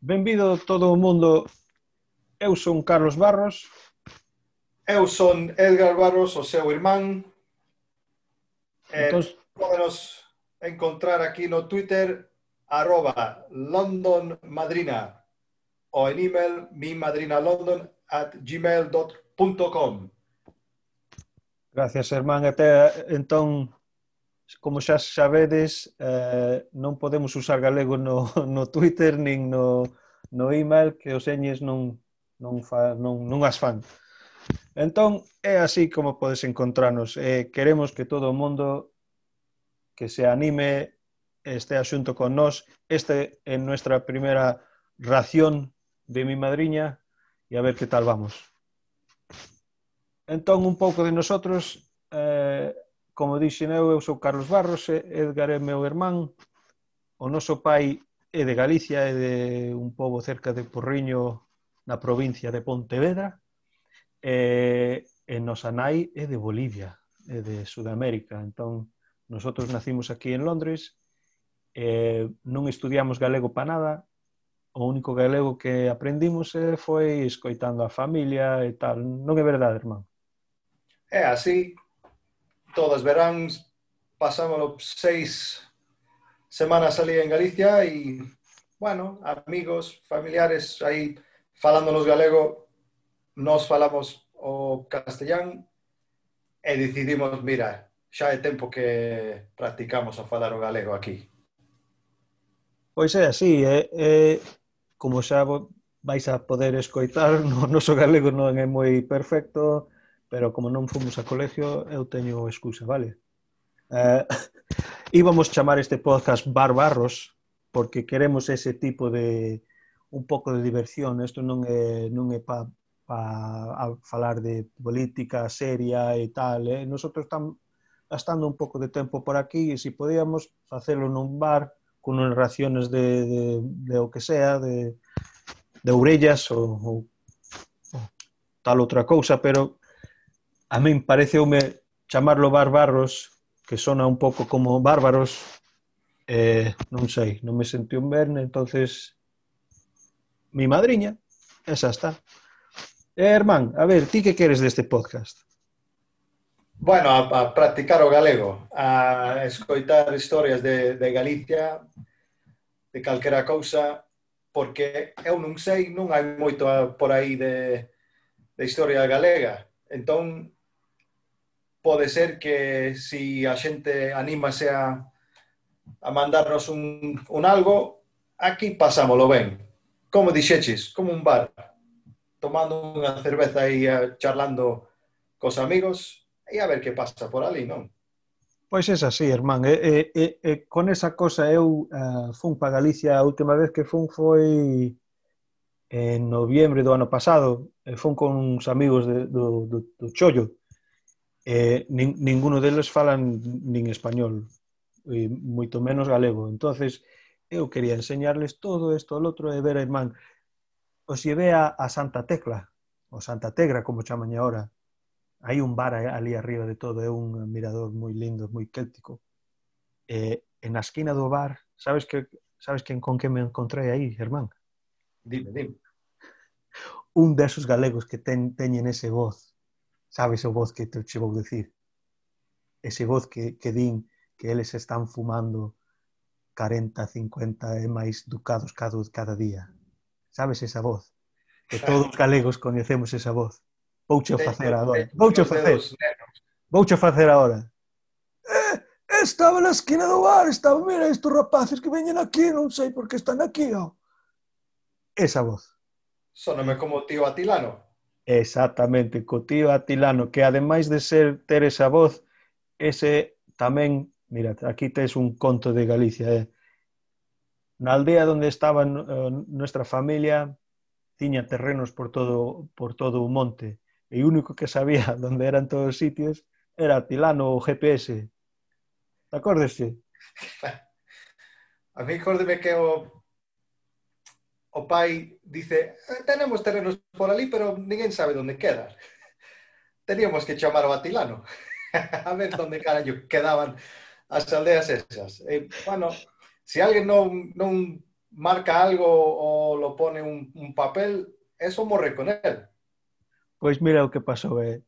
Benvido todo o mundo. Eu son Carlos Barros. Eu son Edgar Barros, o seu irmán. Entón... Eh, Podenos encontrar aquí no Twitter arroba London Madrina o en email mimadrinalondon at gmail.com Gracias, Hermán. Até entón, como xa sabedes, eh, non podemos usar galego no, no Twitter nin no, no email que os eñes non, non, fa, non, non as fan. Entón, é así como podes encontrarnos. Eh, queremos que todo o mundo que se anime este asunto con nós. Este é nuestra primeira ración de mi madriña e a ver que tal vamos. Entón, un pouco de nosotros... Eh, Como dixen eu, eu sou Carlos Barros, Edgar é meu irmán, o noso pai é de Galicia, é de un pobo cerca de Porriño, na provincia de Pontevedra, e, e nosa nai é de Bolivia, é de Sudamérica. Entón, nosotros nacimos aquí en Londres, e non estudiamos galego para nada, o único galego que aprendimos foi escoitando a familia e tal. Non é verdade, irmán? É así, todas veráns, pasámoslo seis semanas ali en Galicia e, bueno, amigos, familiares, aí falándonos galego, nos falamos o castellán e decidimos, mira, xa é tempo que practicamos a falar o galego aquí. Pois é así, é, é como xa vais a poder escoitar, no noso galego non é moi perfecto, pero como non fomos a colegio, eu teño excusa, vale? Eh, íbamos chamar este podcast Barbarros, porque queremos ese tipo de un pouco de diversión, isto non é, non é pa, pa a falar de política seria e tal, eh? nosotros estamos gastando un pouco de tempo por aquí e se podíamos facelo nun bar con unhas raciones de, de, de o que sea, de, de orellas ou, ou ah. tal outra cousa, pero a min pareceume chamarlo barbarros, que sona un pouco como bárbaros, eh, non sei, non me sentí un verne, entonces mi madriña, esa está. Eh, Hermán, a ver, ti que queres deste podcast? Bueno, a, a practicar o galego, a escoitar historias de, de Galicia, de calquera cousa, porque eu non sei, non hai moito por aí de, de historia galega. Entón, pode ser que si a xente anímase a, a mandarnos un, un algo, aquí pasámolo ben. Como dixeches, como un bar, tomando unha cerveza e eh, charlando cos amigos e a ver que pasa por ali, non? Pois é así, irmán. E, e, e, e con esa cosa eu uh, fun para Galicia a última vez que fun foi en noviembre do ano pasado. E fun con uns amigos de, do, do, do Chollo, eh, nin, ninguno deles falan nin español, e moito menos galego. entonces eu quería enseñarles todo isto ao outro e ver a irmán. O se ve a, a Santa Tecla, o Santa Tegra, como chaman ahora. Hai un bar ali arriba de todo, é un mirador moi lindo, moi céltico. E, en a esquina do bar, sabes que sabes que con que me encontrei aí, Germán? Dime, dime. Un desos galegos que ten, teñen ese voz sabes o voz que te che vou dicir? Ese voz que, que din que eles están fumando 40, 50 e máis ducados cada, cada día. Sabes esa voz? Que todos os galegos coñecemos esa voz. Vouche facer agora. Vouche facer. Vouche facer agora. Eh, estaba na esquina do bar, estaba, mira, estes rapaces que veñen aquí, non sei por que están aquí, ó. Esa voz. Sóname como tío Atilano. Exactamente, co tío Atilano, que ademais de ser ter esa voz, ese tamén, mira, aquí tes un conto de Galicia, eh? Na aldea onde estaba uh, nuestra familia, tiña terrenos por todo, por todo o monte, e o único que sabía onde eran todos os sitios era Tilano o GPS. Acórdese? A mí, córdeme que o o pai dice eh, tenemos terrenos por ali, pero ninguén sabe onde quedan. Teníamos que chamar o Atilano a ver onde carallo quedaban as aldeas esas. E, bueno, se si alguén non, non marca algo ou lo pone un, un papel, eso morre con él. Pois mira o que pasou, eh.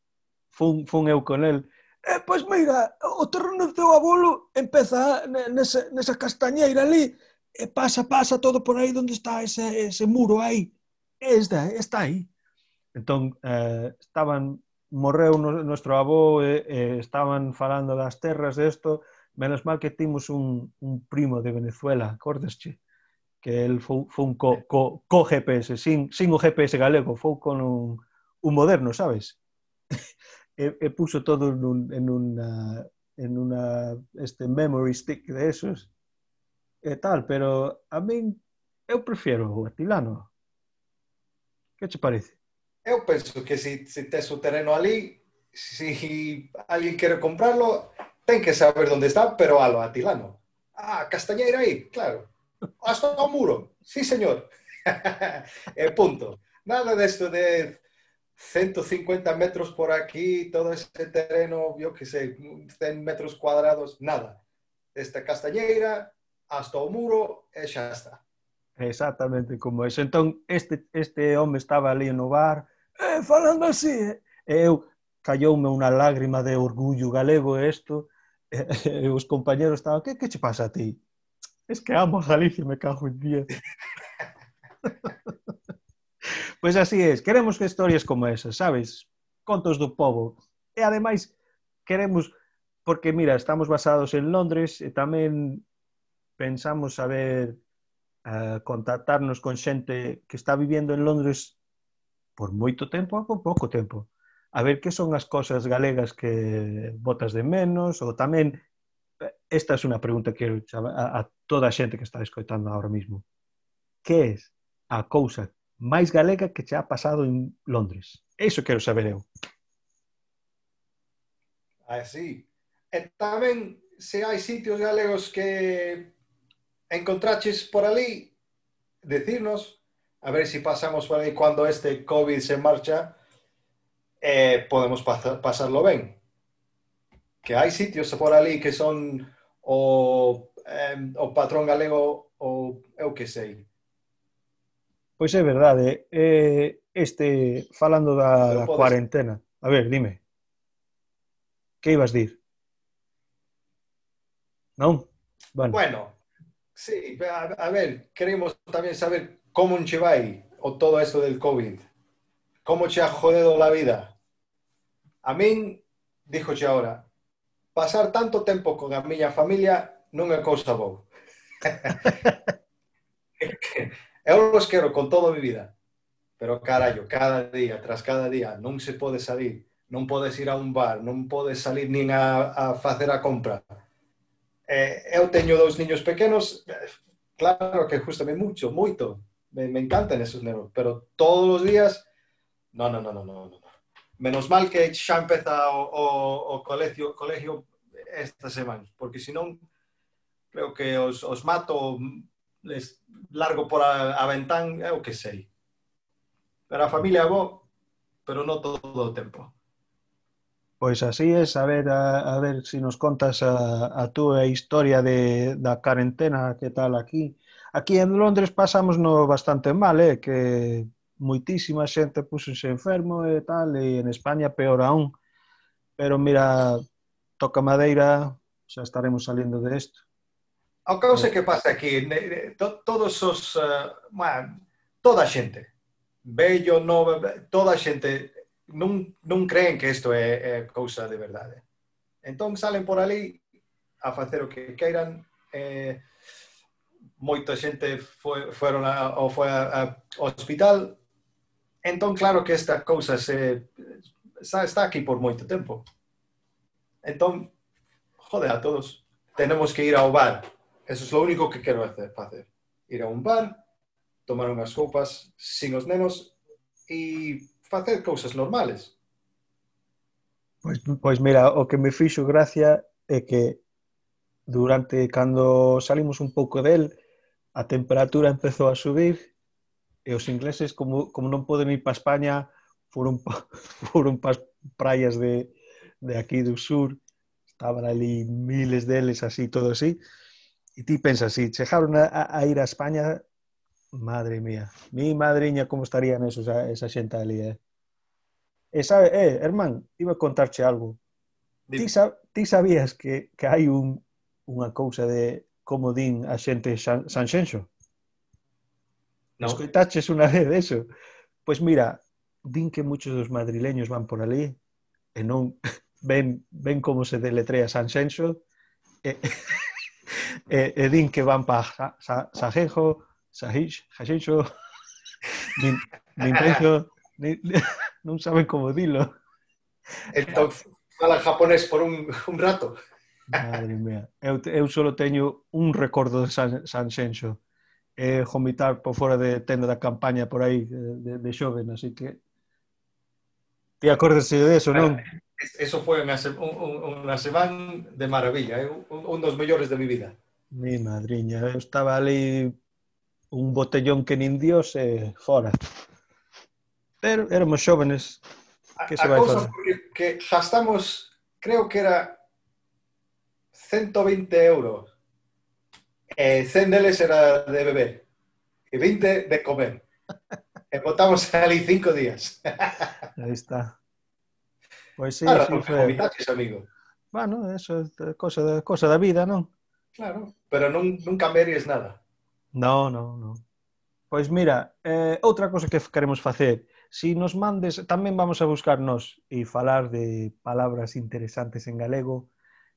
Fun, fun eu con él. Eh, pois mira, o terreno do teu abolo empeza nesa, nesa castañeira ali, pasa, pasa todo por aí onde está ese, ese muro aí. Está, está aí. Entón, eh, estaban, morreu no, nuestro avó e, eh, estaban falando das terras de esto, menos mal que timos un, un primo de Venezuela, acordesche? Que el foi, foi un co, co, co GPS, sin, sin o GPS galego, foi con un, un moderno, sabes? e, e puso todo en, un, en una, en una este memory stick de esos e tal, pero a min eu prefiero o atilano. Que che parece? Eu penso que se, se tes o terreno ali, se alguén quere comprarlo, ten que saber onde está, pero alo atilano. Ah, Castañeira aí, claro. Hasta o muro. Sí, señor. e punto. Nada desto de 150 metros por aquí, todo ese terreno, yo que sé, 100 metros cuadrados, nada. Desde Castañeira hasta o muro e xa está. Exactamente como eso. Entón, este, este home estaba ali no bar, eh, falando así, e eu cayoume unha lágrima de orgullo galego isto, e, e os compañeros estaban, que, que che pasa a ti? Es que amo a Galicia, me cago en día. Pois así é, queremos que historias como esas, sabes? Contos do povo. E ademais queremos porque mira, estamos basados en Londres e tamén pensamos saber uh, contactarnos con xente que está viviendo en Londres por moito tempo ou por pouco tempo. A ver que son as cosas galegas que botas de menos ou tamén esta é es unha pregunta que a, a toda a xente que está escoitando agora mesmo. Que é a cousa máis galega que che ha pasado en Londres? Eso quero saber eu. Ah, Así. E tamén se hai sitios galegos que encontraches por ali, decirnos, a ver si pasamos por aí cando este COVID se marcha, eh, podemos pasar, pasarlo ben. Que hai sitios por ali que son o, eh, o patrón galego ou eu que sei, Pois é verdade. Eh, este, falando da, da cuarentena. A ver, dime. Que ibas dir? Non? Bueno, bueno sí, a, a ver, queremos tamén saber como che vai o todo esto del COVID. Como che ha jodido la vida. A min, che agora, pasar tanto tempo con a miña familia non é cousa boa. Eu los quero con toda mi vida. Pero carallo, cada día, tras cada día, non se pode salir, non podes ir a un bar, non podes salir nin a, a facer a compra. Eh, eu teño dous niños pequenos, claro que justame mucho, moito. Me, me encantan esos nenos, pero todos os días, no, no, no, no, no, no. Menos mal que xa empeza o, o, o colegio, colegio esta semana, porque senón creo que os, os mato les largo por a, a ventán, é o que sei. Pero a familia bo, pero non todo o tempo. Pois así é, a ver, a, a ver si nos contas a, a túa historia de, da carentena, que tal aquí. Aquí en Londres pasamos no bastante mal, eh, que moitísima xente puxose enfermo e tal, e en España peor aún. Pero mira, toca madeira, xa estaremos saliendo de isto. A causa que pasa aquí, todos os, uh, toda a xente, bello, novo, toda a xente non, non creen que isto é, é cousa de verdade. Entón salen por ali a facer o que queiran. Eh, moita xente foi, foron a, ou foi a, a, ao hospital. Entón, claro que esta cousa se, está, está aquí por moito tempo. Entón, jode a todos. Tenemos que ir ao bar. Eso é o único que quero hacer, facer. Ir a un bar, tomar unhas copas sin os nenos e facer cousas normales. Pois, pois mira, o que me fixo gracia é que durante cando salimos un pouco del, a temperatura empezou a subir e os ingleses, como, como non poden ir para España, foron, foron para as praias de, de aquí do sur, estaban ali miles deles así, todo así, E ti pensas, si chegaron a, a ir a España, Madre mía. Mi madriña como estaría neso esa, xente ali, eh? E sabe, eh, hermán, iba a contarche algo. Ti, sa, ti sabías que, que hai un, unha cousa de como din a xente San, Sanxenxo? No. Escoitaches unha vez eso? Pois mira, din que muchos dos madrileños van por ali e non ven, ven como se deletrea Sanxenxo e, e, e din que van para Sajenjo, Sahich, Hachicho, nin, no saben como dilo. Entón, fala japonés por un, un rato. Madre mía, eu, eu solo teño un recordo de San, San Xenxo. É eh, vomitar por fora de tenda da campaña por aí de, de xoven, así que... Ti acórdese de eso, non? Eso foi unha, un, unha semana de maravilla, eh? un, un dos mellores de mi vida. Mi madriña, eu estaba ali un botellón que nin dios e fora. Pero éramos xóvenes. Que se a, a vai que gastamos, creo que era 120 euros. E 100 deles era de beber. E 20 de comer. E botamos ali cinco días. Aí está. Pois sí, claro, sí, vomitaches, amigo. Bueno, eso é cosa cosa da vida, non? Claro, pero non, non cambiarías nada. No, no, no. Pois mira, eh, outra cosa que queremos facer, si nos mandes, tamén vamos a buscar nos e falar de palabras interesantes en galego,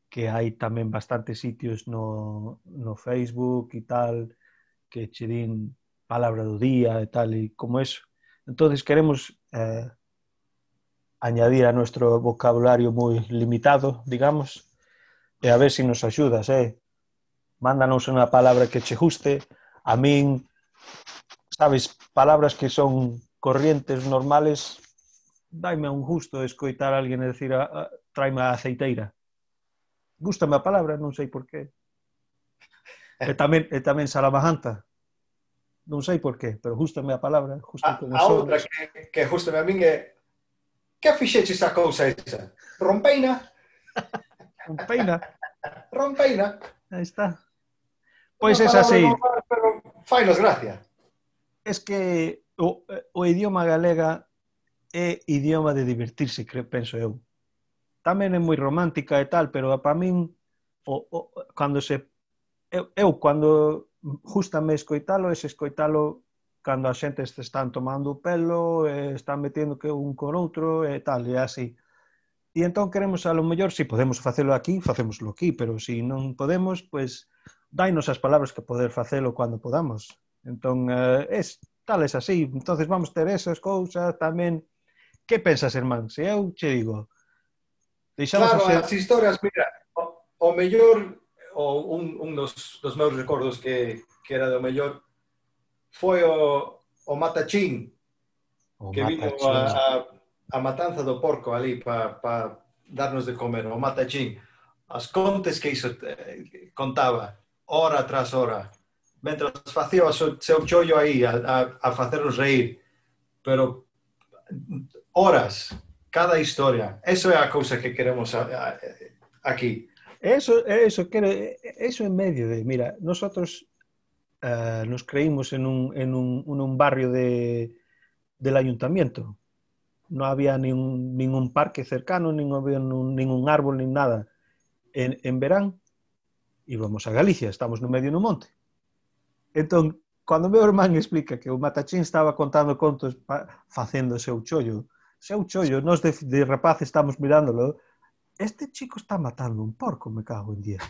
que hai tamén bastantes sitios no, no Facebook e tal, que che din palabra do día e tal, e como eso. entonces queremos eh, añadir a nuestro vocabulario moi limitado, digamos, e a ver si nos axudas, eh? Mándanos unha palabra que che guste, a min, sabes, palabras que son corrientes normales, daime un gusto escoitar a alguén e decir, ah, ah, a, a, traime a aceiteira. Gústame a palabra, non sei por qué. E tamén, e tamén salamajanta. Non sei por qué, pero gústame a palabra. Justo a, como a son. outra que, que gústame a min é que fixeche esa cousa esa? Rompeina? Rompeina? Rompeina. Aí está. Pois é así. No Fainos gracia. Es que o, o idioma galega é idioma de divertirse, creo, penso eu. Tamén é moi romántica e tal, pero para min o, o, cando se eu, eu cando justame escoitalo es escoitalo cando a xente se están tomando o pelo, están metendo que un con outro e tal, e así. E entón queremos, a lo mellor, se si podemos facelo aquí, facémoslo aquí, pero se si non podemos, pois, pues, dainos as palabras que poder facelo cando podamos. Entón, eh, es, tal es así. entonces vamos ter esas cousas tamén. Que pensas, irmán? Se eu che digo, deixamos claro, ser... as historias, mira, o, o mellor, o, un, un dos, dos meus recordos que, que era do mellor, foi o, o Matachín, o que Matachín. vino a, a a matanza do porco ali para pa darnos de comer, o Matachín. As contes que iso eh, contaba, hora tras hora mentras facía o seu chollo aí a, a, a reír, pero horas, cada historia. Eso é a cousa que queremos a, a, aquí. Eso, eso, quero, eso en medio de, mira, nosotros uh, nos creímos en un, en un, un barrio de, del ayuntamiento. no había ningún, ningún parque cercano, ningún, ningún, ningún árbol, ni nada. En, en verán íbamos a Galicia, estamos no medio no monte. Entón, cando meu irmán explica que o Matachín estaba contando contos pa, facendo seu chollo, seu chollo, nós de, de rapaz estamos mirándolo, este chico está matando un porco, me cago en día.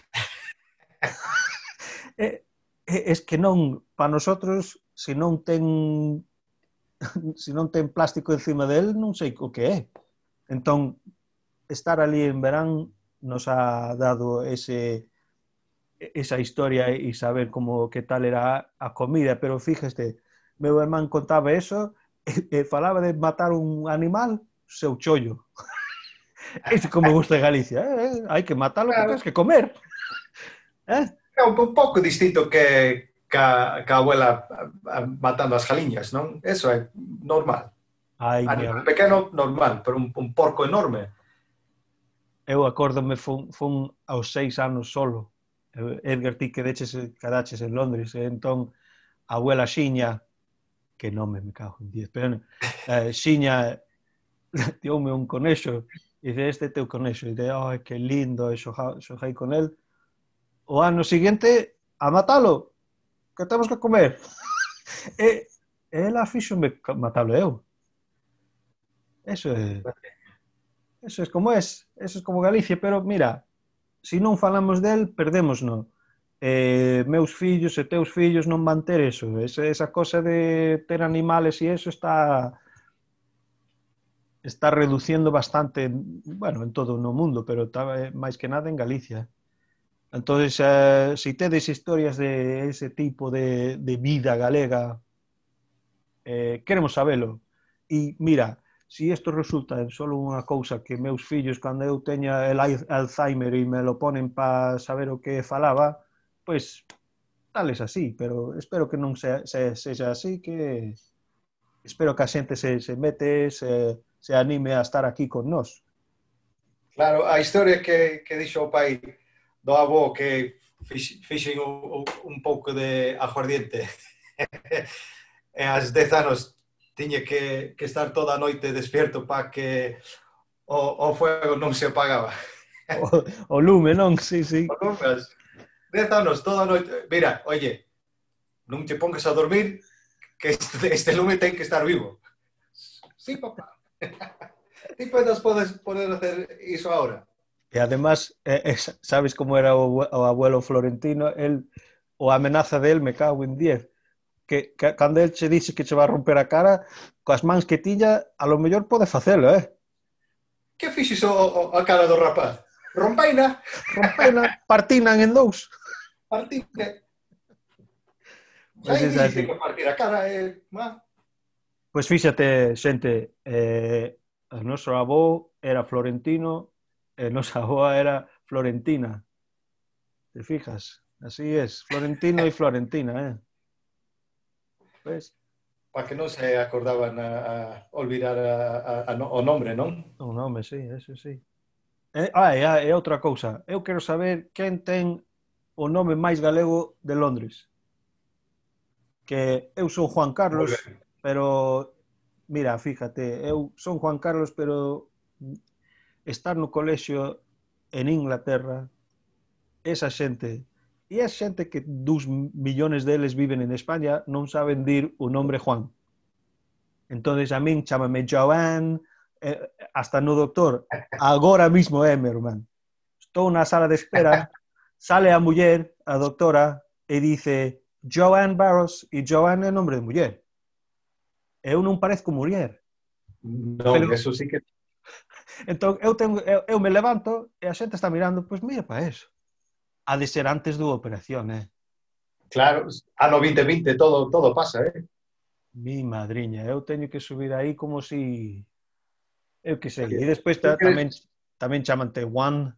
é, é, es que non, para nosotros, se non ten se non ten plástico encima del, non sei o que é. Entón, estar ali en verán nos ha dado ese esa historia e saber como que tal era a comida, pero fíjeste, meu irmán contaba eso e, e falaba de matar un animal, seu chollo. Ese como gusta Galicia, eh, eh, hai que matarlo claro. que tens que comer. Eh? É un, un pouco distinto que ca, ca abuela eh, eh, matando as galiñas, non? Eso é normal. Ai, a nivel pequeno, normal, pero un, un porco enorme. Eu acórdome, fun, fun aos seis anos solo. Edgar, ti que deches, cadaches en Londres, e entón, a abuela Xiña, que nome me cago en diez, pero eh, Xiña dioume un conexo, e dice, este teu conexo, e dice, oh, que lindo, e xojai con el. O ano seguinte, a matalo, que temos que comer. e ela fíxome matalo eu. Eso é... Eso é como es. Eso é como Galicia, pero mira, se si non falamos del, perdemos no. Eh, meus fillos e teus fillos non van ter eso. Esa, esa cosa de ter animales e eso está está reduciendo bastante, bueno, en todo no mundo, pero está, eh, máis que nada en Galicia. Entonces, eh, si tedes historias de ese tipo de, de vida galega, eh, queremos sabelo. E mira, si isto resulta en solo unha cousa que meus fillos, cando eu teña el Alzheimer e me lo ponen para saber o que falaba, pois tales así, pero espero que non se, se, así, que espero que a xente se, se mete, se, se anime a estar aquí con nós. Claro, a historia que, que dixo o pai do avó que fixen un pouco de aguardiente e as 10 anos tiña que, que estar toda a noite despierto para que o, o fuego non se apagaba. O, o lume, non? Sí, sí. O lume, dez anos, toda a noite. Mira, oye, non te pongas a dormir que este, este lume ten que estar vivo. Sí, papá. Ti podes, podes poder hacer iso agora. E además, eh, eh, sabes como era o, o abuelo Florentino, el, o amenaza del me cago en 10. Que, que cando el che dixe que che va a romper a cara, coas mans que tiña, a lo mellor pode facelo, eh? Que fixes o, o, a cara do rapaz? Rompaina? rompeina partinan en dous. Partite. Pois pues así. Que partir a cara, eh, má. Pois pues fíxate, xente, eh, o noso avó era florentino, e nosa avoa era florentina. Te fijas? Así es, florentino e florentina, eh? Pues, para que non se acordaban a, a olvidar a, a, a, o nombre, non? O nome, sí, eso sí. Eh, ah, e, e outra cousa. Eu quero saber quen ten o nome máis galego de Londres. Que eu son Juan Carlos, pero mira, fíjate, eu son Juan Carlos, pero estar no colexio en Inglaterra, esa xente, e a xente que dos millones deles viven en España non saben dir o nombre Juan. Entonces a min chámame Joan, eh, hasta no doctor, agora mismo é, eh, meu irmán. Estou na sala de espera, sale a muller, a doctora, e dice Joan Barros, e Joan é nombre de muller eu non parezco muller. Non, Pero... eso sí que... Entón, eu, tengo, eu, eu me levanto e a xente está mirando, pois mira para eso. A de ser antes da operación, eh? Claro, ano 2020 todo, todo pasa, eh? Mi madriña, eu teño que subir aí como si... Eu que sei. E despois ta, tamén, tamén chamante One,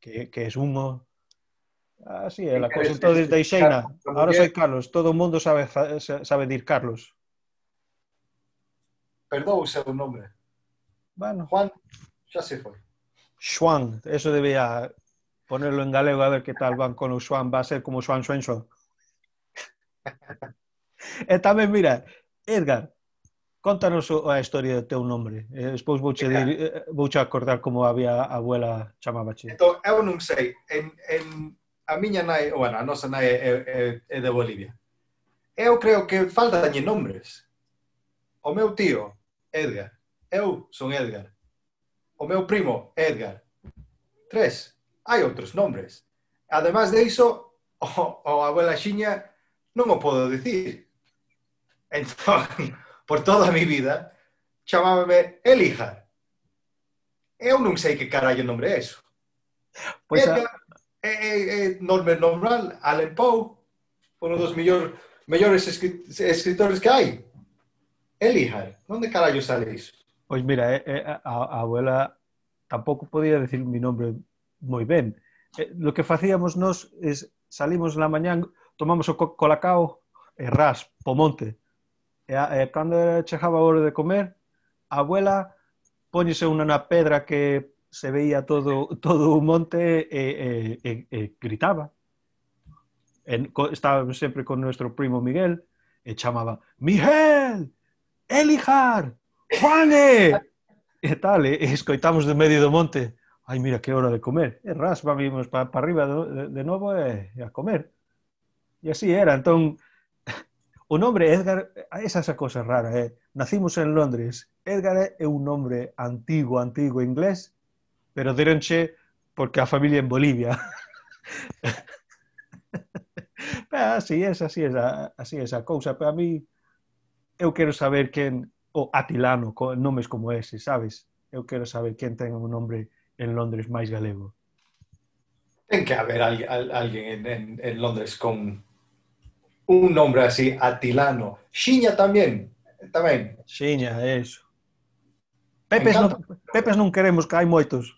que, que es humo. Así ah, é, a cosa Entón, desde Xeina, agora soy Carlos. Todo o mundo sabe, sabe dir Carlos. Perdón o seu nome. Bueno. Juan xa se foi. Xuan, eso debía ponerlo en galego a ver que tal van con o Xuan, va a ser como Xuan Xuenxo. e tamén, mira, Edgar, contanos a historia do teu nome. E despois vouche, dir, eh, vouche acordar como había a abuela chamabache. Entón, eu non sei, en, en a miña nai, bueno, a nosa nai é, é, é de Bolivia. Eu creo que faltan nombres. O meu tío Edgar. Eu son Edgar. O meu primo, Edgar. Tres. Hai outros nombres. Ademais de iso, o, o abuela xiña non o podo dicir. Entón, por toda a mi vida, chamábame Elijar. Eu non sei que carallo nombre é eso. Pois Edgar a... é, é, é normal, Allen Poe, un dos mellor, mellores escritores que hai. Elihar, onde carallo sale iso? Pois mira, eh, eh, abuela tampouco podía decir mi nombre moi ben. Eh, lo que facíamos nos es salimos na mañán, tomamos o co colacao e ras po monte. E, e cando chegaba a hora de comer, abuela póñese unha na pedra que se veía todo, todo o monte e, e, e, e gritaba. En, co, estaba sempre con nuestro primo Miguel e chamaba Miguel, Elijar, Juane! e tal, e, e escoitamos de medio do monte ai, mira, que hora de comer. E ras, vamos para pa arriba de, de novo e, e a comer. E así era. Entón, o nombre Edgar, esa esa cosa rara, eh? nacimos en Londres. Edgar é un nombre antigo, antigo inglés, pero deronche porque a familia en Bolivia. así es, así es, así es a cousa. Para mí, eu quero saber quen, o Atilano, con nomes como ese, sabes? Eu quero saber quen ten un nombre en Londres máis galego. Ten que haber al, al, alguén en, en, en Londres con un nombre así, Atilano. Xiña tamén, tamén. Xiña, eso. Pepes non, Pepes non queremos, que hai moitos.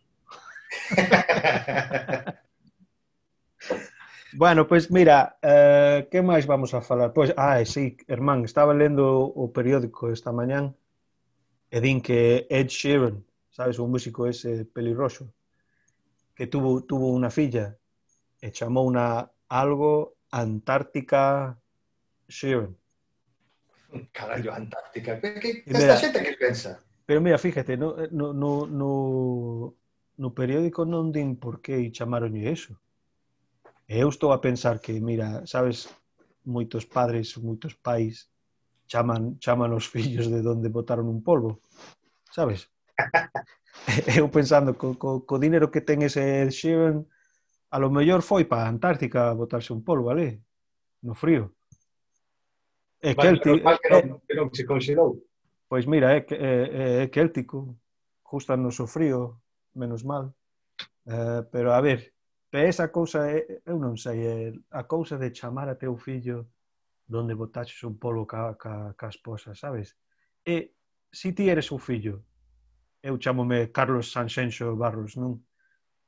bueno, pois pues mira, eh, que máis vamos a falar? Pois, ah, sí, hermán, estaba lendo o periódico esta mañán e din que Ed Sheeran sabes, un músico ese pelirroxo, que tuvo, tuvo unha filla e chamou unha algo Antártica Sheeran. Carallo, Antártica. Que, que, que esta xente que pensa? Pero mira, fíjate, no, no, no, no, no periódico non din por que chamaron eso. E eu estou a pensar que, mira, sabes, moitos padres, moitos pais chaman, chaman os fillos de donde botaron un polvo, sabes? eu pensando, co, co, co dinero que ten ese Ed Sheeran, a lo mellor foi para a Antártica botarse un polvo ali, no frío. É vale, que, que, non, que non se considerou. Pois mira, é, é, é, é céltico, justa no so frío, menos mal. Eh, pero a ver, E esa cousa é, eu non sei, é a cousa de chamar a teu fillo donde botaches un polo ca, ca, ca esposa, sabes? E se si ti eres un fillo, eu chamome Carlos Sanxenxo Barros, non?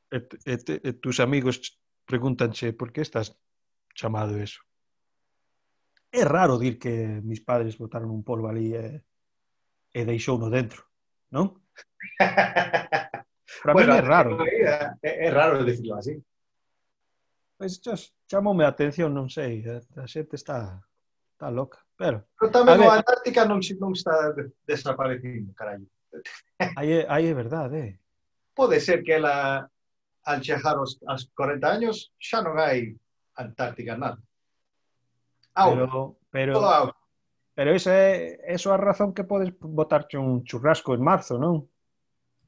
E, e, e tus amigos pregúntanche por que estás chamado eso. É raro dir que mis padres botaron un polvo ali e, e deixou no dentro, non? Para bueno, mí é raro. É, é raro decirlo así. Pois just, chamoume a atención, non sei, a xente está está loca, pero... Pero tamén a, a Antártica non, non está desaparecindo, carallo. Aí, aí é verdade, eh? Pode ser que ela al chegar aos, as 40 años xa non hai Antártica nada. Au, Pero, pero, Toda pero esa é, eso é a razón que podes botarche un churrasco en marzo, non?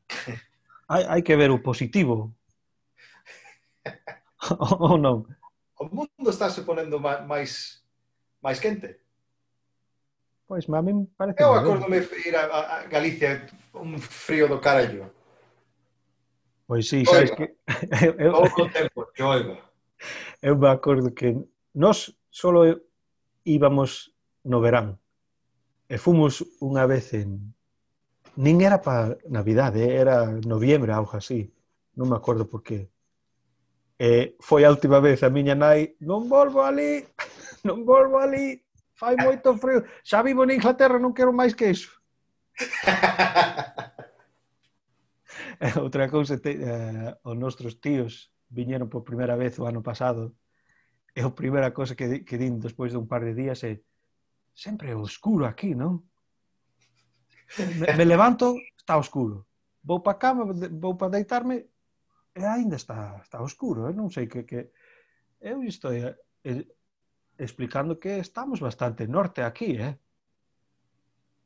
hai, hai que ver o positivo. ou non? O mundo está se ponendo máis máis quente. Pois, a mí parece... Eu acordome ir a, a Galicia un frío do carallo. Pois sí, sabes que... eu, Todo o tempo, que oiga. Eu me acordo que nós solo íbamos no verán. E fomos unha vez en... Nin era para Navidade, era noviembre, algo así. Non me acordo por qué. Eh, foi a última vez a miña nai, non volvo ali, non volvo ali, fai moito frío, xa vivo na Inglaterra, non quero máis que iso. Outra cousa, te, eh, os nostros tíos viñeron por primeira vez o ano pasado, e a primeira cousa que, que din despois de un par de días é sempre é oscuro aquí, non? Me, me levanto, está oscuro. Vou para cama, vou para deitarme, e aínda está, está oscuro, eh? non sei que, que... Eu isto eh, eh, explicando que estamos bastante norte aquí, eh?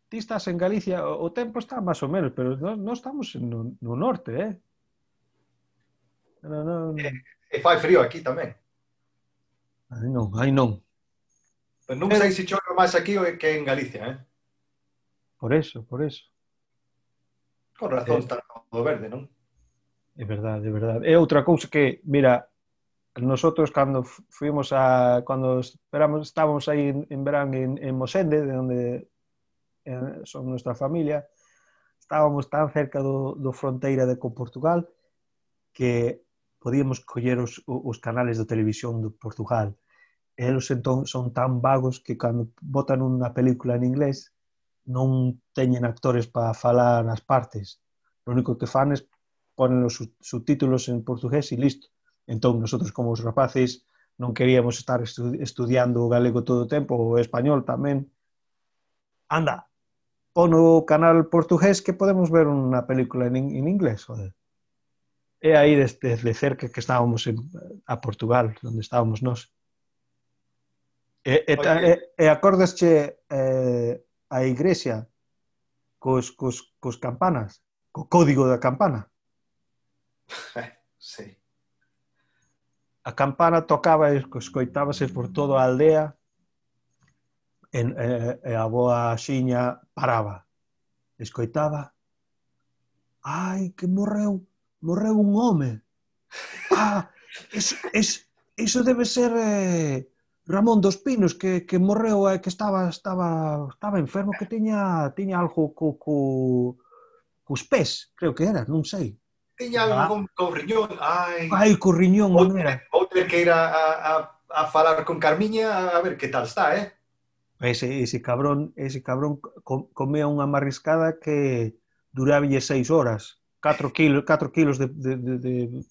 Ti estás en Galicia, o, o tempo está máis ou menos, pero non no estamos no, no norte, eh? No, no... E, e fai frío aquí tamén. Ai non, ai non. Pero non sei eh. se chove máis aquí que en Galicia, eh? Por eso, por eso. Con razón eh, está todo verde, non? É verdade, é verdade. É outra cousa que, mira, nosotros cando fuimos a cando esperamos estábamos aí en, en verán en, en Mosende, de onde en, son nuestra familia, estábamos tan cerca do, do fronteira de con Portugal que podíamos coller os, os canales de televisión de Portugal. Eles entón son tan vagos que cando botan unha película en inglés non teñen actores para falar nas partes. Lo único que fan é ponen os subtítulos en portugués e listo. Entón, nosotros como os rapaces non queríamos estar estu estudiando o galego todo o tempo, o español tamén. Anda, pon o canal portugués que podemos ver unha película en, en inglés, joder. É aí desde, desde cerca que estábamos en, a Portugal, onde estábamos nós. E, e, e, e acordasche eh, a igrexa cos, cos, cos campanas, co código da campana. sí. A campana tocaba e escoitábase por toda a aldea e, e, e a boa xiña paraba. Escoitaba. Ai, que morreu, morreu un home. Ah, es, es, iso debe ser eh, Ramón dos Pinos que, que morreu e eh, que estaba, estaba, estaba enfermo que tiña, tiña algo co, co, cos pés, creo que era, non sei tiñan ah. con, con Riñón, ai... Ai, co Riñón, vou, non era? Vou ter que ir a, a, a falar con Carmiña a ver que tal está, eh? Ese, ese cabrón, ese cabrón comía unha marriscada que durabille seis horas. 4 kilos, 4 kilos de, de, de, de,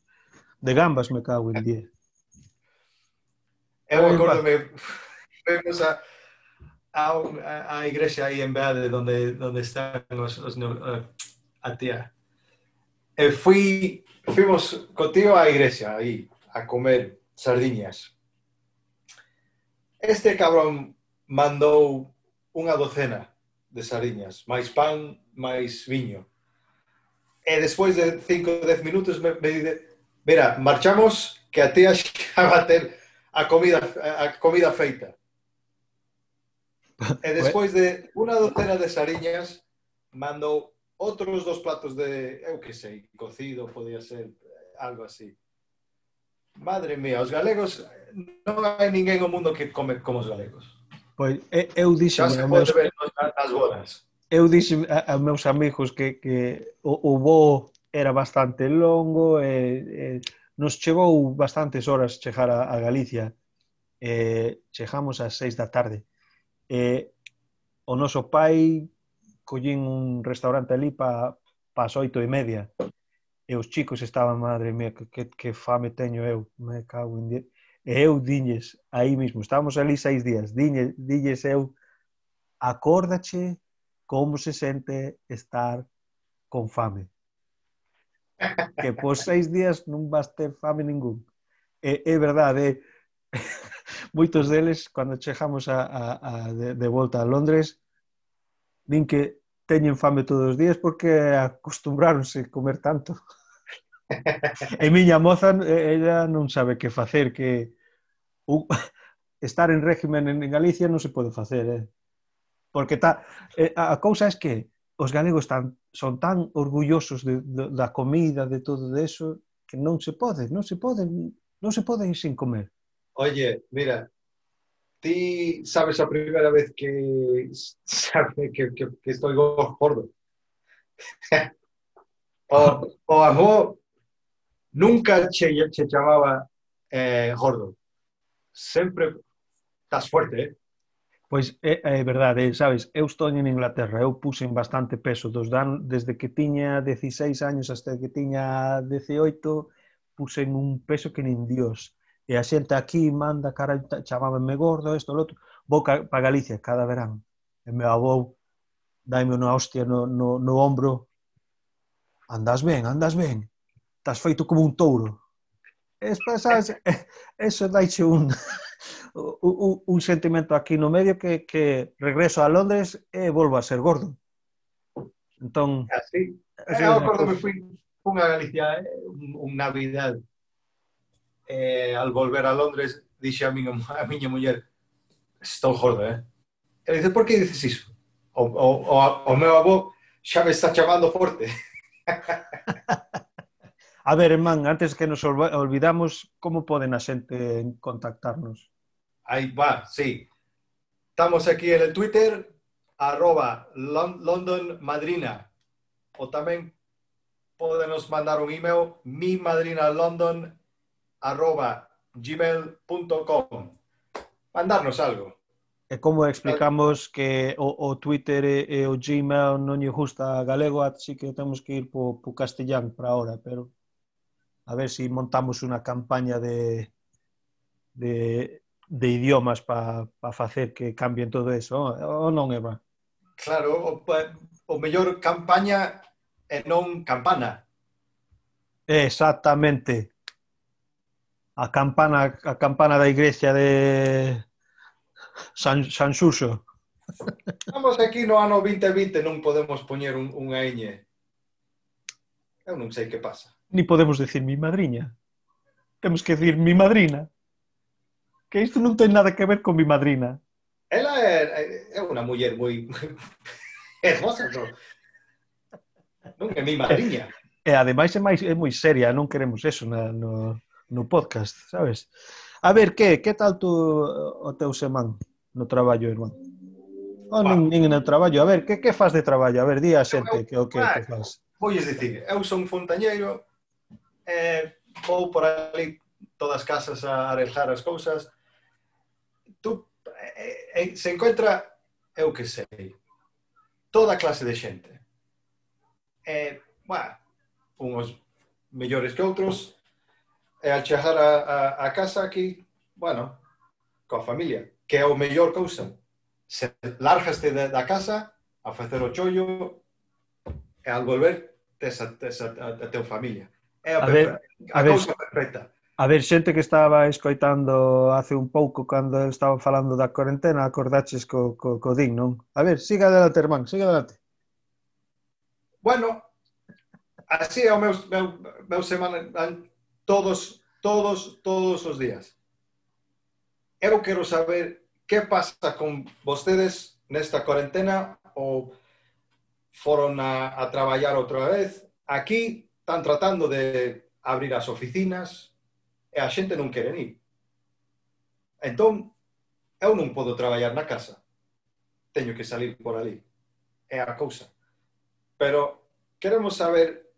de gambas me cago en 10. Eu acordome, vemos a, a, a igrexa aí en Beade onde, onde están os, os, eh, a tía E fui, fuimos contigo á igrexa aí a comer sardiñas. Este cabrón mandou unha docena de sardiñas, máis pan, máis viño. E despois de 5 ou 10 minutos me, me dice, mira, marchamos que a tía xa va a ter a comida, a comida feita. E despois de unha docena de sariñas, mandou outros dos platos de, eu que sei, cocido, podía ser eh, algo así. Madre mía, os galegos, non hai ninguén no mundo que come como os galegos. Pois eu dixen... Xa se pode meus... ver nas bodas. Eu dixen a, a meus amigos que, que o, o voo era bastante longo e, e nos chegou bastantes horas chegar a, a Galicia. E, chegamos ás seis da tarde. E, o noso pai collín un restaurante ali pa, pa as oito e media e os chicos estaban, madre mía, que, que, que fame teño eu, me cago en die... E eu diñes, aí mismo, estábamos ali seis días, diñes, diñes eu, acórdache como se sente estar con fame. Que por seis días non vas ter fame ningún. É, é verdade, é... Eh, moitos deles, cando chegamos a, a, a de, de volta a Londres, din que teñen fame todos os días porque acostumbráronse a comer tanto. e miña moza, ella non sabe que facer, que uh, estar en régimen en Galicia non se pode facer, eh? Porque ta, eh, a cousa é que os galegos tan, son tan orgullosos de, de, da comida, de todo eso, que non se pode, non se pode, non se pode ir sin comer. Oye, mira, ti sabes a primeira vez que sabe que, que, que estoy gordo. o, o avó nunca che, che chamaba eh, gordo. Sempre estás fuerte, eh? Pois é, é verdade, eh, sabes, eu estou en Inglaterra, eu puxen bastante peso dos dan, desde que tiña 16 años hasta que tiña 18, puxen un peso que nin Dios e a xente aquí manda cara, chamábanme gordo, isto, lo outro, vou para Galicia cada verán, e meu avó daime unha hostia no, no, no ombro, andas ben, andas ben, estás feito como un touro. Es pasaxe, eso daiche un, un, un sentimento aquí no medio que, que regreso a Londres e volvo a ser gordo. Entón... Así. Así, eu acordo me fui unha Galicia, eh? un, un Navidad eh, al volver a Londres, dixe a miña, a miña muller, estou gordo, eh? E dice, por que dices iso? O, o, o, o meu avó xa me está chamando forte. a ver, irmán, antes que nos olvidamos, como poden a xente contactarnos? Aí va, sí. Estamos aquí en el Twitter, arroba London Madrina. O tamén podenos mandar un email london arroba gmail.com. Mandarnos algo. E como explicamos que o, o Twitter e, e o Gmail non lle gusta galego, así que temos que ir po, po castellán para ahora, pero a ver se si montamos unha campaña de, de, de idiomas para pa facer que cambien todo eso, ou non, Eva? Claro, o, o mellor campaña e non campana. Exactamente a campana a campana da igrexa de San, San Suso. Estamos aquí no ano 2020, non podemos poñer un, unha ñ. Eu non sei que pasa. Ni podemos decir mi madriña. Temos que decir mi madrina. Que isto non ten nada que ver con mi madrina. Ela é, é unha muller moi hermosa, non? Non é mi madriña. E ademais é máis é moi seria, non queremos eso na, no no podcast, sabes? A ver, que, que tal tú o teu semán no traballo, irmán? O nin, nin no traballo, a ver, que, que faz de traballo? A ver, di a xente que o que, que faz. Pois dicir, eu son fontañeiro, eh, vou por ali todas as casas a arejar as cousas. Tú, eh, eh, se encontra, eu que sei, toda clase de xente. Eh, bueno, unos mellores que outros, e al chegar a, a, a casa aquí, bueno, coa familia, que é o mellor cousa. Se largaste da, da casa a facer o chollo e al volver tes a, tes a, a, a teu familia. É a, a, ver, a, a cousa perfecta. A ver, xente que estaba escoitando hace un pouco cando estaba falando da cuarentena, acordaches co, co, co din, non? A ver, siga adelante, irmán, siga adelante. Bueno, así é o meu, meu, meu semana, todos, todos, todos los días. Yo quiero saber qué pasa con ustedes en esta cuarentena o fueron a, trabajar otra vez. Aquí están tratando de abrir las oficinas e a gente no quiere ir. Entonces, yo no puedo trabajar en la casa. Tengo que salir por allí. Es la cosa. Pero queremos saber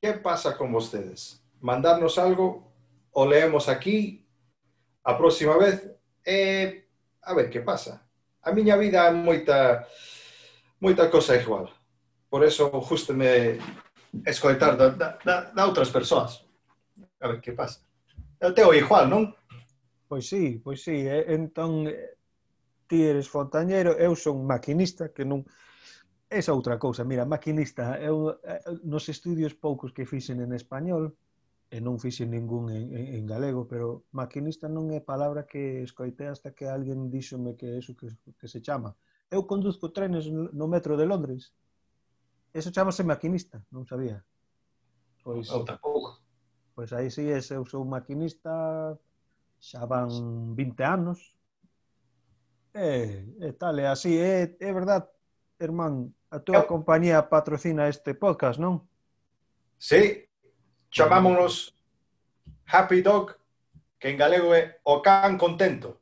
qué pasa con ustedes. mandarnos algo, o leemos aquí, a próxima vez, e a ver que pasa. A miña vida é moita, moita cosa igual. Por eso justo me escoitar da, da, da outras persoas. A ver que pasa. Eu teo igual, non? Pois sí, pois sí. Entón, eh, ti eres fontañeiro, eu son maquinista, que non... Esa outra cousa, mira, maquinista, eu eh, nos estudios poucos que fixen en español, e non fixen ningún en, en, en galego, pero maquinista non é palabra que escoitei hasta que alguén díxome que é iso que, que se chama. Eu conduzco trenes no metro de Londres. Eso chamase maquinista, non sabía. Pois, eu tampouco. Pois aí sí, ese, eu sou maquinista xa van 20 anos. E, e tal, é así, é, é verdad, hermán, a túa compañía patrocina este podcast, non? Sí, chamámonos Happy Dog, que en galego é o can contento.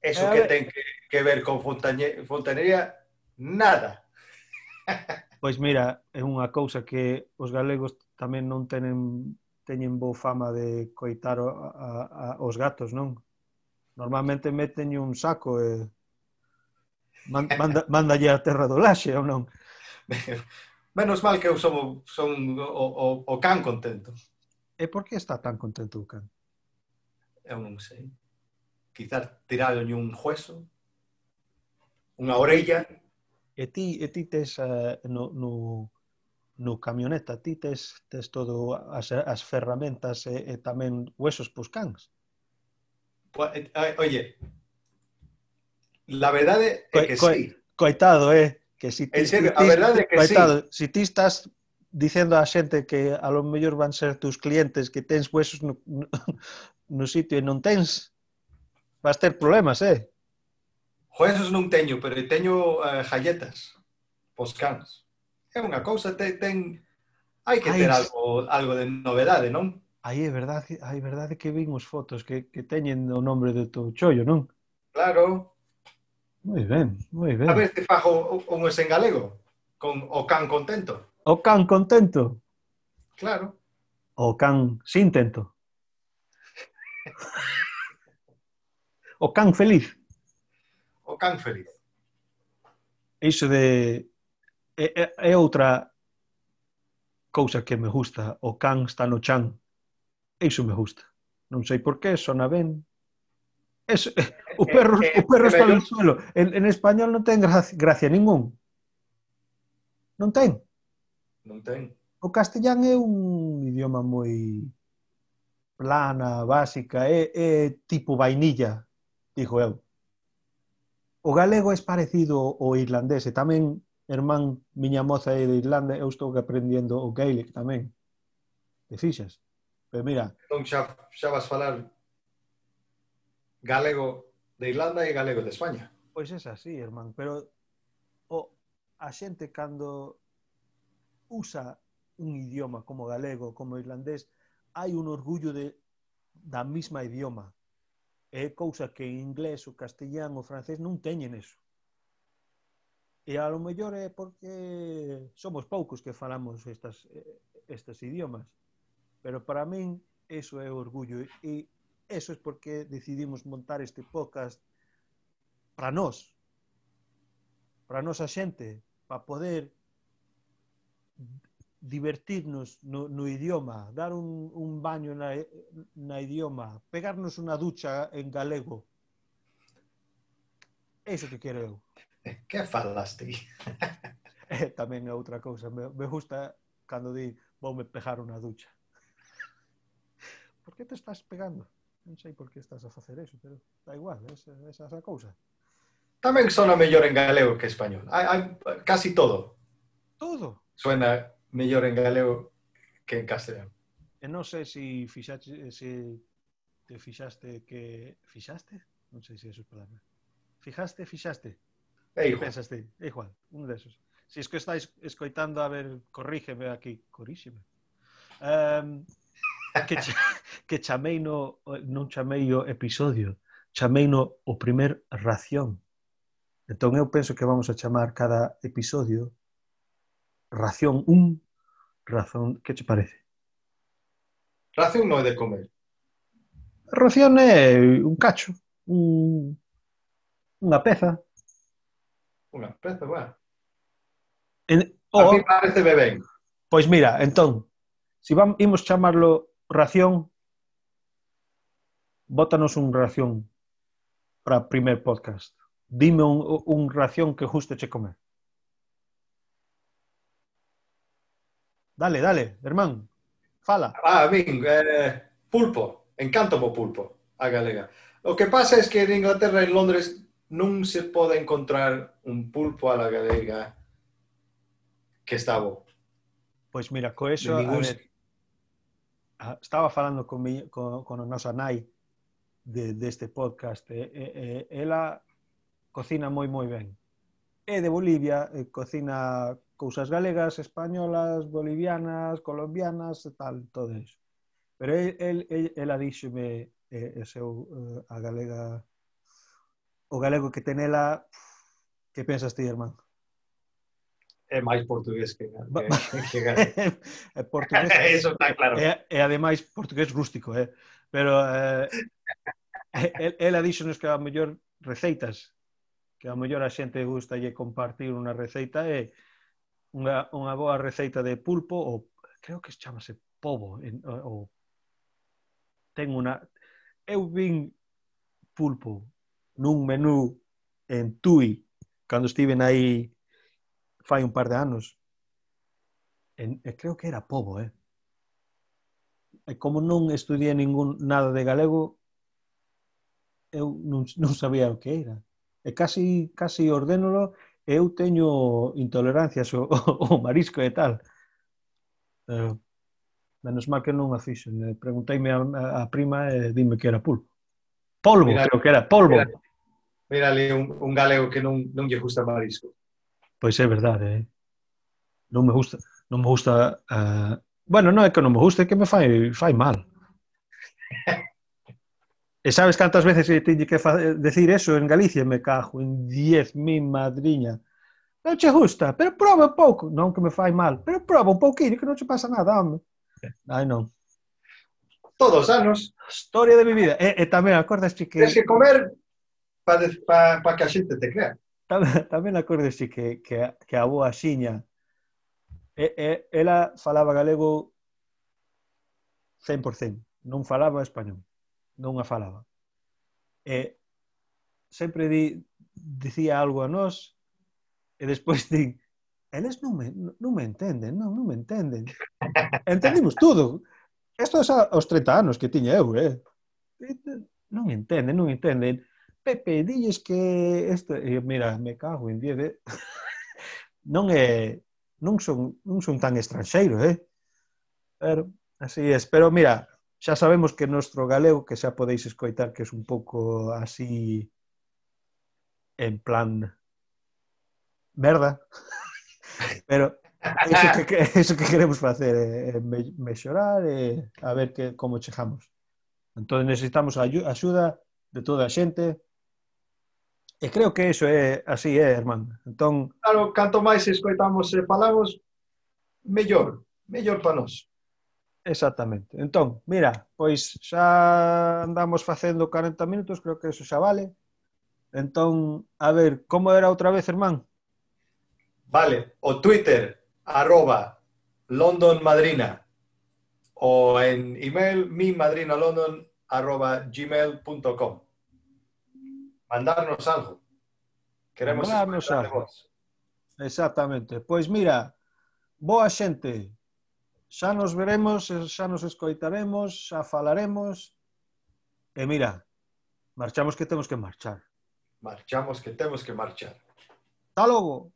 Eso eh, que ten que, que ver con fontañe, fontanería, nada. Pois mira, é unha cousa que os galegos tamén non tenen teñen boa fama de coitar a, a, a, os gatos, non? Normalmente meten un saco e manda, mandalle a terra do laxe ou non? Menos mal que eu son, son o, o, o can contento. E por que está tan contento o can? Eu non sei. Quizás tiraronlle un hueso, unha orella. E ti, e ti tes uh, no, no, no camioneta, ti tes, tes todo as, as ferramentas e, e tamén huesos pos cans. Eh, oye, la verdade é que co, co, sí. Coitado, eh? que si ti, serio, ti, a verdade que baitado, sí. si ti estás dicendo á xente que a lo mellor van ser tus clientes que tens huesos no, no, no sitio e non tens, vas ter problemas, eh? Huesos non teño, pero teño uh, galletas, pos cans. É unha cousa, te, ten... Hai que ter Ai, algo, algo de novedade, non? Aí é verdade, aí é verdade que vin os fotos que, que teñen o nombre do teu chollo, non? Claro, Moi ben, moi ben. A ver se fago un en galego, con o can contento. O can contento? Claro. O can sin tento. o can feliz. O can feliz. Iso de... É, é, é outra cousa que me gusta. O can está no chan. Iso me gusta. Non sei por qué, sona ben, Eso, eh, o perro, eh, o perro eh, está no suelo. En, en español non ten gracia, gracia ningún. Non ten. Non ten. O castellán é un idioma moi plana, básica, é, é tipo vainilla, dixo eu. O galego é parecido ao irlandés e tamén irmán miña moza é de Irlanda, eu estou aprendendo o gaelic tamén. Te fixas? Pero mira... Entón xa, xa vas falar galego de Irlanda e galego de España. Pois é así, irmán, pero o, a xente cando usa un idioma como galego, como irlandés, hai un orgullo de, da mesma idioma. É cousa que en inglés, o castellán, o francés non teñen eso. E a lo mellor é porque somos poucos que falamos estas, eh, estes idiomas. Pero para min, eso é orgullo. E eso es porque decidimos montar este podcast para nós, para a nosa xente, para poder divertirnos no, no idioma, dar un, un baño na, na idioma, pegarnos unha ducha en galego. Eso que quero eu. Que falaste? eh, tamén é outra cousa. Me, me gusta cando di, vou me pegar unha ducha. Por que te estás pegando? Non sei por que estás a facer eso, pero da igual, esa, esa é a cousa. Tamén sona mellor en galego que español. Hai, hai, casi todo. Todo? Suena mellor en galego que en castellano. E non sei se si fixaste, se te fixaste que... Fixaste? Non sei se é palabra. Fijaste, fixaste? Ei, igual. Pensaste? É igual, un desos. Se si es que estáis escoitando, a ver, corrígeme aquí. Corrígeme. Um, que... que chamei no, non chamei o episodio, chamei no o primer ración. Entón eu penso que vamos a chamar cada episodio ración 1, razón, que che parece? Ración non é de comer. Ración é un cacho, un, unha peza. Unha peza, bueno. En, o, a mí parece ben. Pois mira, entón, se si vamos, imos chamarlo ración, bótanos un ración para primer podcast. Dime un, un ración que justo che comer. Dale, dale, hermán, fala. Ah, min, eh, pulpo. Encanto o pulpo, a galega. O que pasa é que en Inglaterra, en Londres, non se pode encontrar un pulpo a la galega que está bo. Pois mira, co eso, De a ningún ver, a- estaba falando con, mi, con, con a nosa nai de, deste podcast. E, e, e, ela cocina moi moi ben. É de Bolivia, e cocina cousas galegas, españolas, bolivianas, colombianas, e tal, todo iso. Pero el, el, ela díxeme eh, e seu, a galega o galego que tenela que pensas ti, irmán? é máis portugués que, que, que galego. é portugués. Eso está claro. É, é ademais portugués rústico, eh? Pero eh, el, ela díxonos que a mellor receitas, que a mellor a xente gusta lle compartir unha receita eh, é unha, unha boa receita de pulpo ou creo que chamase pobo en, ou ten unha eu vin pulpo nun menú en Tui cando estiven aí fai un par de anos en, e creo que era pobo eh? e como non estudié ningún nada de galego eu non, non sabía o que era. E casi, casi ordénolo, eu teño intolerancias ao, ao marisco e tal. Eh, menos mal que non a fixen. Eh, pregunteime a, a prima e dime que era pulpo. Polvo, mira, creo que era, polvo. Mira, mira ali un, un galego que non, non lle gusta marisco. Pois é verdade, eh? Non me gusta, non me gusta... Uh... Bueno, non é que non me guste, é que me fai, fai mal. E sabes cantas veces se teñe que decir eso en Galicia? Me cajo en 10 mi madriña. Non che gusta, pero proba un pouco. Non que me fai mal, pero proba un pouquinho que non che pasa nada, home. Ai, non. Todos anos. Historia de mi vida. E, e tamén acordas que... Tens que comer para pa, pa que a xente te crea. Tamén, tamén acordas que, que, que a boa xiña e, e, ela falaba galego 100%, non falaba español non a falaba. E sempre di, dicía algo a nós e despois di eles non me, non me entenden, non, non me entenden. Entendimos todo. Isto é aos 30 anos que tiña eu, eh? Non entenden, non entenden. Pepe, dilles que... Esto... E, mira, me cago en 10, eh? non é... Non son, non son tan estranxeiro, eh? Pero, así es. Pero, mira, xa sabemos que nuestro galego, que xa podeis escoitar que é es un pouco así en plan merda, pero eso que, eso que queremos facer é eh, mellorar e a ver que, como chegamos. Entón necesitamos a axuda de toda a xente e creo que eso é así, é, eh, Herman. Entón... Claro, canto máis escoitamos e falamos, mellor, mellor para nós. Exactamente. Entón, mira, pois xa andamos facendo 40 minutos, creo que eso xa vale. Entón, a ver, como era outra vez, irmán? Vale, o Twitter, arroba London Madrina, o en email mimadrinalondon arroba gmail.com. Mandarnos algo. Queremos Mandarnos algo. Exactamente. Pois mira, boa xente xa nos veremos, xa nos escoitaremos, xa falaremos. E mira, marchamos que temos que marchar. Marchamos que temos que marchar. Hasta logo.